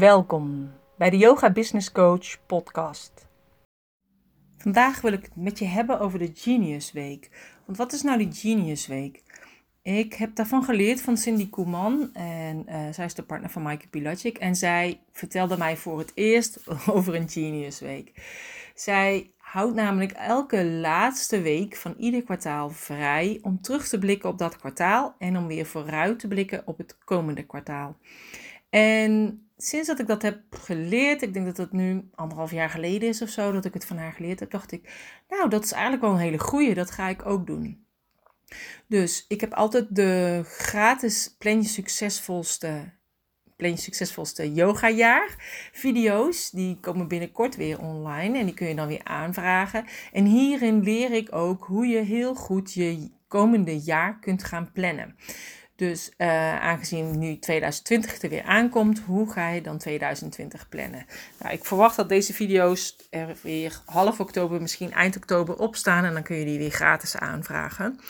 Welkom bij de Yoga Business Coach podcast. Vandaag wil ik het met je hebben over de Genius Week. Want wat is nou die Genius Week? Ik heb daarvan geleerd van Cindy Koeman en uh, zij is de partner van Maaike Pilacic en zij vertelde mij voor het eerst over een Genius Week. Zij houdt namelijk elke laatste week van ieder kwartaal vrij om terug te blikken op dat kwartaal en om weer vooruit te blikken op het komende kwartaal. En sinds dat ik dat heb geleerd, ik denk dat het nu anderhalf jaar geleden is of zo, dat ik het van haar geleerd heb, dacht ik, nou, dat is eigenlijk wel een hele goeie, dat ga ik ook doen. Dus ik heb altijd de gratis plan je succesvolste, plan je succesvolste yogajaar video's. Die komen binnenkort weer online en die kun je dan weer aanvragen. En hierin leer ik ook hoe je heel goed je komende jaar kunt gaan plannen. Dus uh, aangezien nu 2020 er weer aankomt, hoe ga je dan 2020 plannen? Nou, ik verwacht dat deze video's er weer half oktober, misschien eind oktober opstaan en dan kun je die weer gratis aanvragen.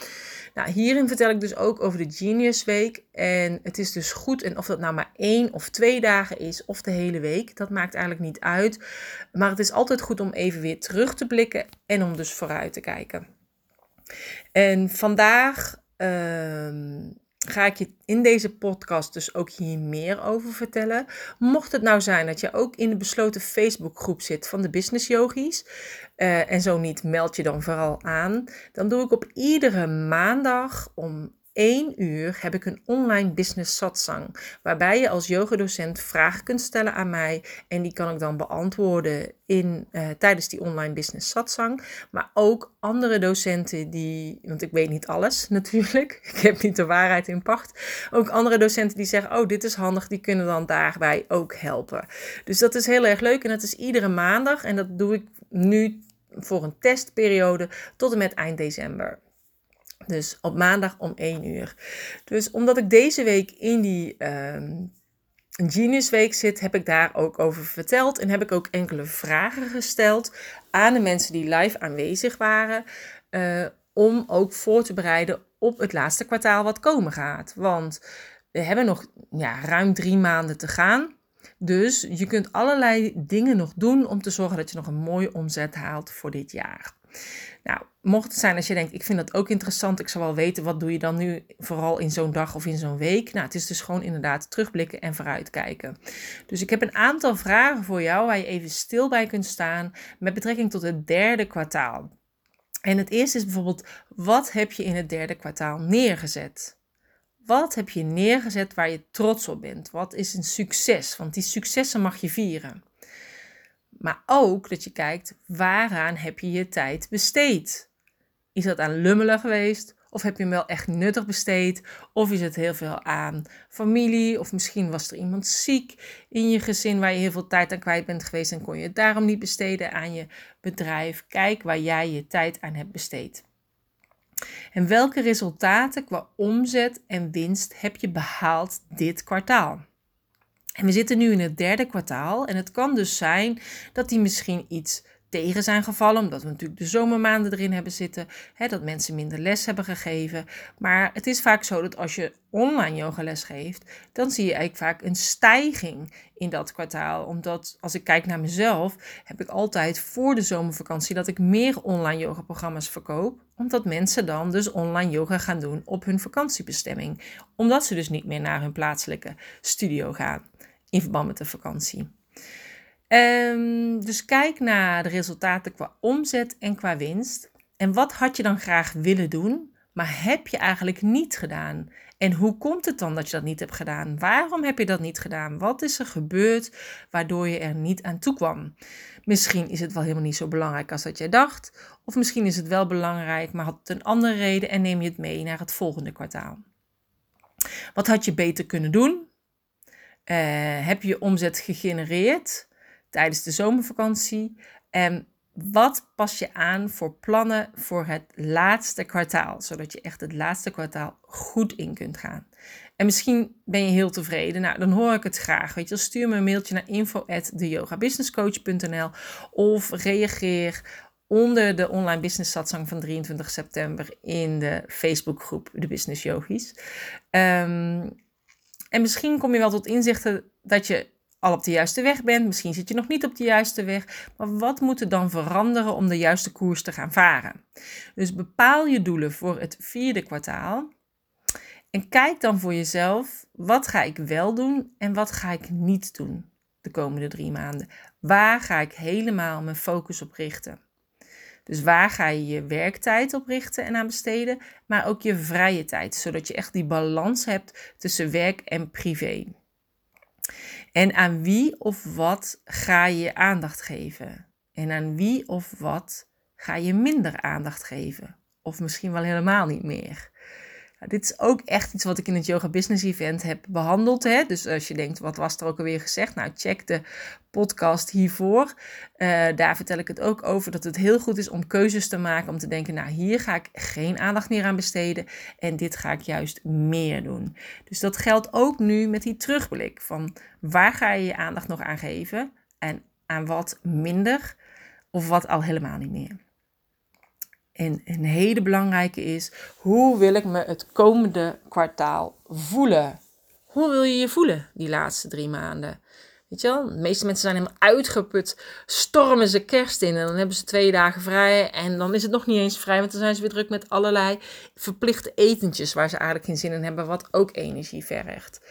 Nou, hierin vertel ik dus ook over de Genius Week. En het is dus goed, en of dat nou maar één of twee dagen is, of de hele week, dat maakt eigenlijk niet uit. Maar het is altijd goed om even weer terug te blikken en om dus vooruit te kijken. En vandaag. Uh, ga ik je in deze podcast dus ook hier meer over vertellen. Mocht het nou zijn dat je ook in de besloten Facebookgroep zit van de Business Yogis, uh, en zo niet, meld je dan vooral aan. Dan doe ik op iedere maandag om 1 uur heb ik een online business satsang. Waarbij je als yogadocent vragen kunt stellen aan mij. En die kan ik dan beantwoorden in, uh, tijdens die online business satsang. Maar ook andere docenten die, want ik weet niet alles natuurlijk. Ik heb niet de waarheid in pacht. Ook andere docenten die zeggen, oh dit is handig, die kunnen dan daarbij ook helpen. Dus dat is heel erg leuk en dat is iedere maandag. En dat doe ik nu voor een testperiode tot en met eind december. Dus op maandag om 1 uur. Dus omdat ik deze week in die uh, Genius Week zit, heb ik daar ook over verteld. En heb ik ook enkele vragen gesteld aan de mensen die live aanwezig waren. Uh, om ook voor te bereiden op het laatste kwartaal wat komen gaat. Want we hebben nog ja, ruim drie maanden te gaan. Dus je kunt allerlei dingen nog doen om te zorgen dat je nog een mooie omzet haalt voor dit jaar. Nou, mocht het zijn als je denkt, ik vind dat ook interessant, ik zou wel weten, wat doe je dan nu vooral in zo'n dag of in zo'n week? Nou, het is dus gewoon inderdaad terugblikken en vooruitkijken. Dus ik heb een aantal vragen voor jou waar je even stil bij kunt staan met betrekking tot het derde kwartaal. En het eerste is bijvoorbeeld, wat heb je in het derde kwartaal neergezet? Wat heb je neergezet waar je trots op bent? Wat is een succes? Want die successen mag je vieren. Maar ook dat je kijkt, waaraan heb je je tijd besteed? Is dat aan lummelen geweest? Of heb je hem wel echt nuttig besteed? Of is het heel veel aan familie? Of misschien was er iemand ziek in je gezin waar je heel veel tijd aan kwijt bent geweest en kon je het daarom niet besteden aan je bedrijf? Kijk waar jij je tijd aan hebt besteed. En welke resultaten qua omzet en winst heb je behaald dit kwartaal? En we zitten nu in het derde kwartaal en het kan dus zijn dat die misschien iets tegen zijn gevallen, omdat we natuurlijk de zomermaanden erin hebben zitten, hè, dat mensen minder les hebben gegeven. Maar het is vaak zo dat als je online yogales geeft, dan zie je eigenlijk vaak een stijging in dat kwartaal. Omdat als ik kijk naar mezelf, heb ik altijd voor de zomervakantie dat ik meer online yogaprogramma's verkoop, omdat mensen dan dus online yoga gaan doen op hun vakantiebestemming, omdat ze dus niet meer naar hun plaatselijke studio gaan in verband met de vakantie. Um, dus kijk naar de resultaten qua omzet en qua winst. En wat had je dan graag willen doen, maar heb je eigenlijk niet gedaan? En hoe komt het dan dat je dat niet hebt gedaan? Waarom heb je dat niet gedaan? Wat is er gebeurd waardoor je er niet aan toe kwam? Misschien is het wel helemaal niet zo belangrijk als dat jij dacht. Of misschien is het wel belangrijk, maar had het een andere reden en neem je het mee naar het volgende kwartaal. Wat had je beter kunnen doen? Uh, heb je omzet gegenereerd? Tijdens de zomervakantie. En wat pas je aan voor plannen voor het laatste kwartaal, zodat je echt het laatste kwartaal goed in kunt gaan? En misschien ben je heel tevreden. Nou, dan hoor ik het graag. Weet je, stuur me een mailtje naar info@deyogabusinesscoach.nl of reageer onder de online business satsang van 23 september in de Facebookgroep de Business Yogis. Um, en misschien kom je wel tot inzichten dat je al op de juiste weg bent. Misschien zit je nog niet op de juiste weg. Maar wat moet er dan veranderen om de juiste koers te gaan varen? Dus bepaal je doelen voor het vierde kwartaal. En kijk dan voor jezelf, wat ga ik wel doen en wat ga ik niet doen de komende drie maanden? Waar ga ik helemaal mijn focus op richten? Dus waar ga je je werktijd op richten en aan besteden, maar ook je vrije tijd, zodat je echt die balans hebt tussen werk en privé. En aan wie of wat ga je aandacht geven? En aan wie of wat ga je minder aandacht geven? Of misschien wel helemaal niet meer. Dit is ook echt iets wat ik in het Yoga Business Event heb behandeld. Hè? Dus als je denkt, wat was er ook alweer gezegd? Nou, check de podcast hiervoor. Uh, daar vertel ik het ook over dat het heel goed is om keuzes te maken. Om te denken, nou, hier ga ik geen aandacht meer aan besteden. En dit ga ik juist meer doen. Dus dat geldt ook nu met die terugblik. Van waar ga je je aandacht nog aan geven? En aan wat minder? Of wat al helemaal niet meer? En een hele belangrijke is, hoe wil ik me het komende kwartaal voelen? Hoe wil je je voelen die laatste drie maanden? Weet je wel, de meeste mensen zijn helemaal uitgeput, stormen ze kerst in en dan hebben ze twee dagen vrij en dan is het nog niet eens vrij, want dan zijn ze weer druk met allerlei verplichte etentjes waar ze eigenlijk geen zin in hebben, wat ook energie vergt.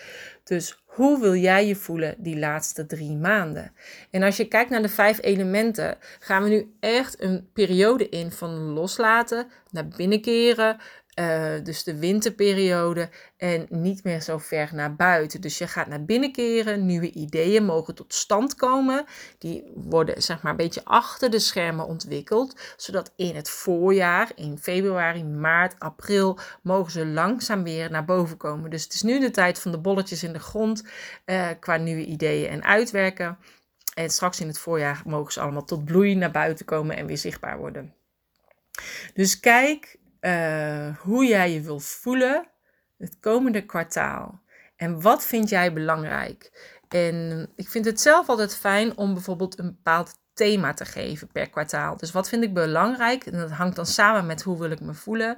Dus hoe wil jij je voelen die laatste drie maanden? En als je kijkt naar de vijf elementen, gaan we nu echt een periode in van loslaten, naar binnenkeren, uh, dus de winterperiode en niet meer zo ver naar buiten. Dus je gaat naar binnen keren, nieuwe ideeën mogen tot stand komen. Die worden zeg maar een beetje achter de schermen ontwikkeld, zodat in het voorjaar, in februari, maart, april, mogen ze langzaam weer naar boven komen. Dus het is nu de tijd van de bolletjes in de grond uh, qua nieuwe ideeën en uitwerken. En straks in het voorjaar mogen ze allemaal tot bloei naar buiten komen en weer zichtbaar worden. Dus kijk uh, hoe jij je wil voelen het komende kwartaal. En wat vind jij belangrijk? En ik vind het zelf altijd fijn om bijvoorbeeld een bepaald thema te geven per kwartaal. Dus wat vind ik belangrijk? En dat hangt dan samen met hoe wil ik me voelen.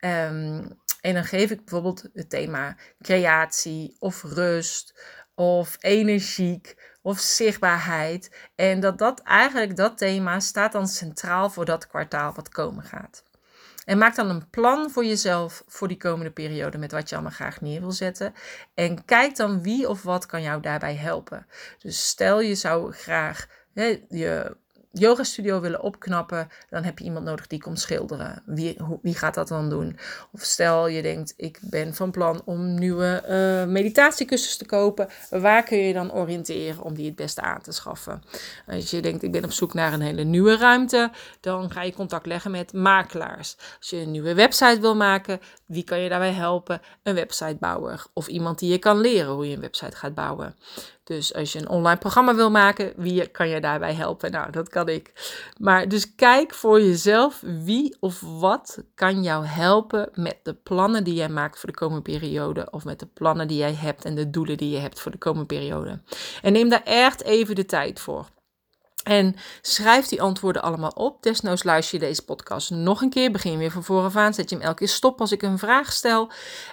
Um, en dan geef ik bijvoorbeeld het thema creatie of rust of energiek of zichtbaarheid. En dat dat eigenlijk dat thema staat dan centraal voor dat kwartaal wat komen gaat. En maak dan een plan voor jezelf voor die komende periode met wat je allemaal graag neer wil zetten. En kijk dan wie of wat kan jou daarbij helpen. Dus stel je zou graag hè, je yoga studio willen opknappen, dan heb je iemand nodig die komt schilderen. Wie, wie gaat dat dan doen? Of stel je denkt, ik ben van plan om nieuwe uh, meditatiekussens te kopen. Waar kun je dan oriënteren om die het beste aan te schaffen? Als je denkt, ik ben op zoek naar een hele nieuwe ruimte, dan ga je contact leggen met makelaars. Als je een nieuwe website wil maken, wie kan je daarbij helpen? Een websitebouwer of iemand die je kan leren hoe je een website gaat bouwen. Dus als je een online programma wil maken, wie kan je daarbij helpen? Nou, dat kan ik. Maar dus kijk voor jezelf wie of wat kan jou helpen met de plannen die jij maakt voor de komende periode. Of met de plannen die jij hebt en de doelen die je hebt voor de komende periode. En neem daar echt even de tijd voor. En schrijf die antwoorden allemaal op. Desnoods luister je deze podcast nog een keer. Begin weer van vooraf aan. Zet je hem elke keer stop als ik een vraag stel.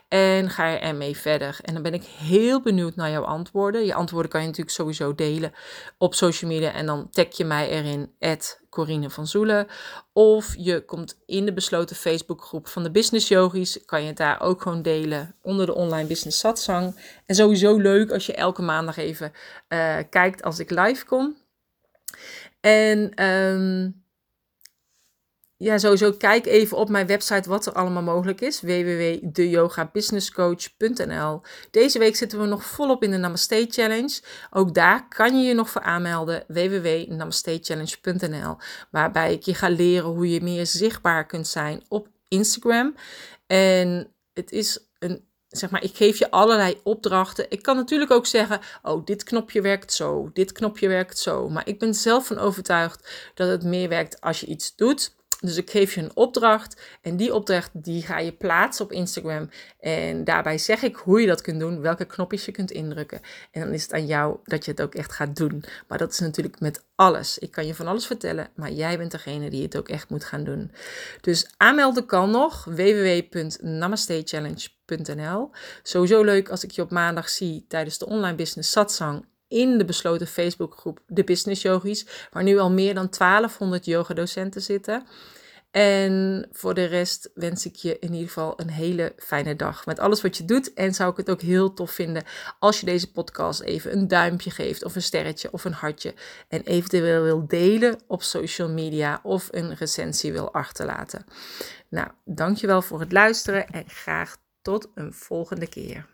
En ga je ermee verder. En dan ben ik heel benieuwd naar jouw antwoorden. Je antwoorden kan je natuurlijk sowieso delen op social media. En dan tag je mij erin. Corine van Zoelen. Of je komt in de besloten Facebookgroep van de Business Yogis. Kan je het daar ook gewoon delen onder de online business satsang. En sowieso leuk als je elke maandag even uh, kijkt als ik live kom. En um, ja, sowieso kijk even op mijn website wat er allemaal mogelijk is. www.deyogabusinesscoach.nl Deze week zitten we nog volop in de Namaste Challenge. Ook daar kan je je nog voor aanmelden. www.namastechallenge.nl Waarbij ik je ga leren hoe je meer zichtbaar kunt zijn op Instagram. En het is een zeg maar, ik geef je allerlei opdrachten. Ik kan natuurlijk ook zeggen, oh, dit knopje werkt zo, dit knopje werkt zo. Maar ik ben zelf van overtuigd dat het meer werkt als je iets doet. Dus ik geef je een opdracht en die opdracht die ga je plaatsen op Instagram. En daarbij zeg ik hoe je dat kunt doen, welke knopjes je kunt indrukken. En dan is het aan jou dat je het ook echt gaat doen. Maar dat is natuurlijk met alles. Ik kan je van alles vertellen, maar jij bent degene die het ook echt moet gaan doen. Dus aanmelden kan nog www.namastechallenge.nl Sowieso leuk als ik je op maandag zie tijdens de online business satsang in de besloten Facebookgroep De Business Yogis, waar nu al meer dan 1200 yogadocenten zitten. En voor de rest wens ik je in ieder geval een hele fijne dag met alles wat je doet. En zou ik het ook heel tof vinden als je deze podcast even een duimpje geeft, of een sterretje of een hartje. En eventueel wil delen op social media of een recensie wil achterlaten. Nou, dankjewel voor het luisteren en graag tot een volgende keer.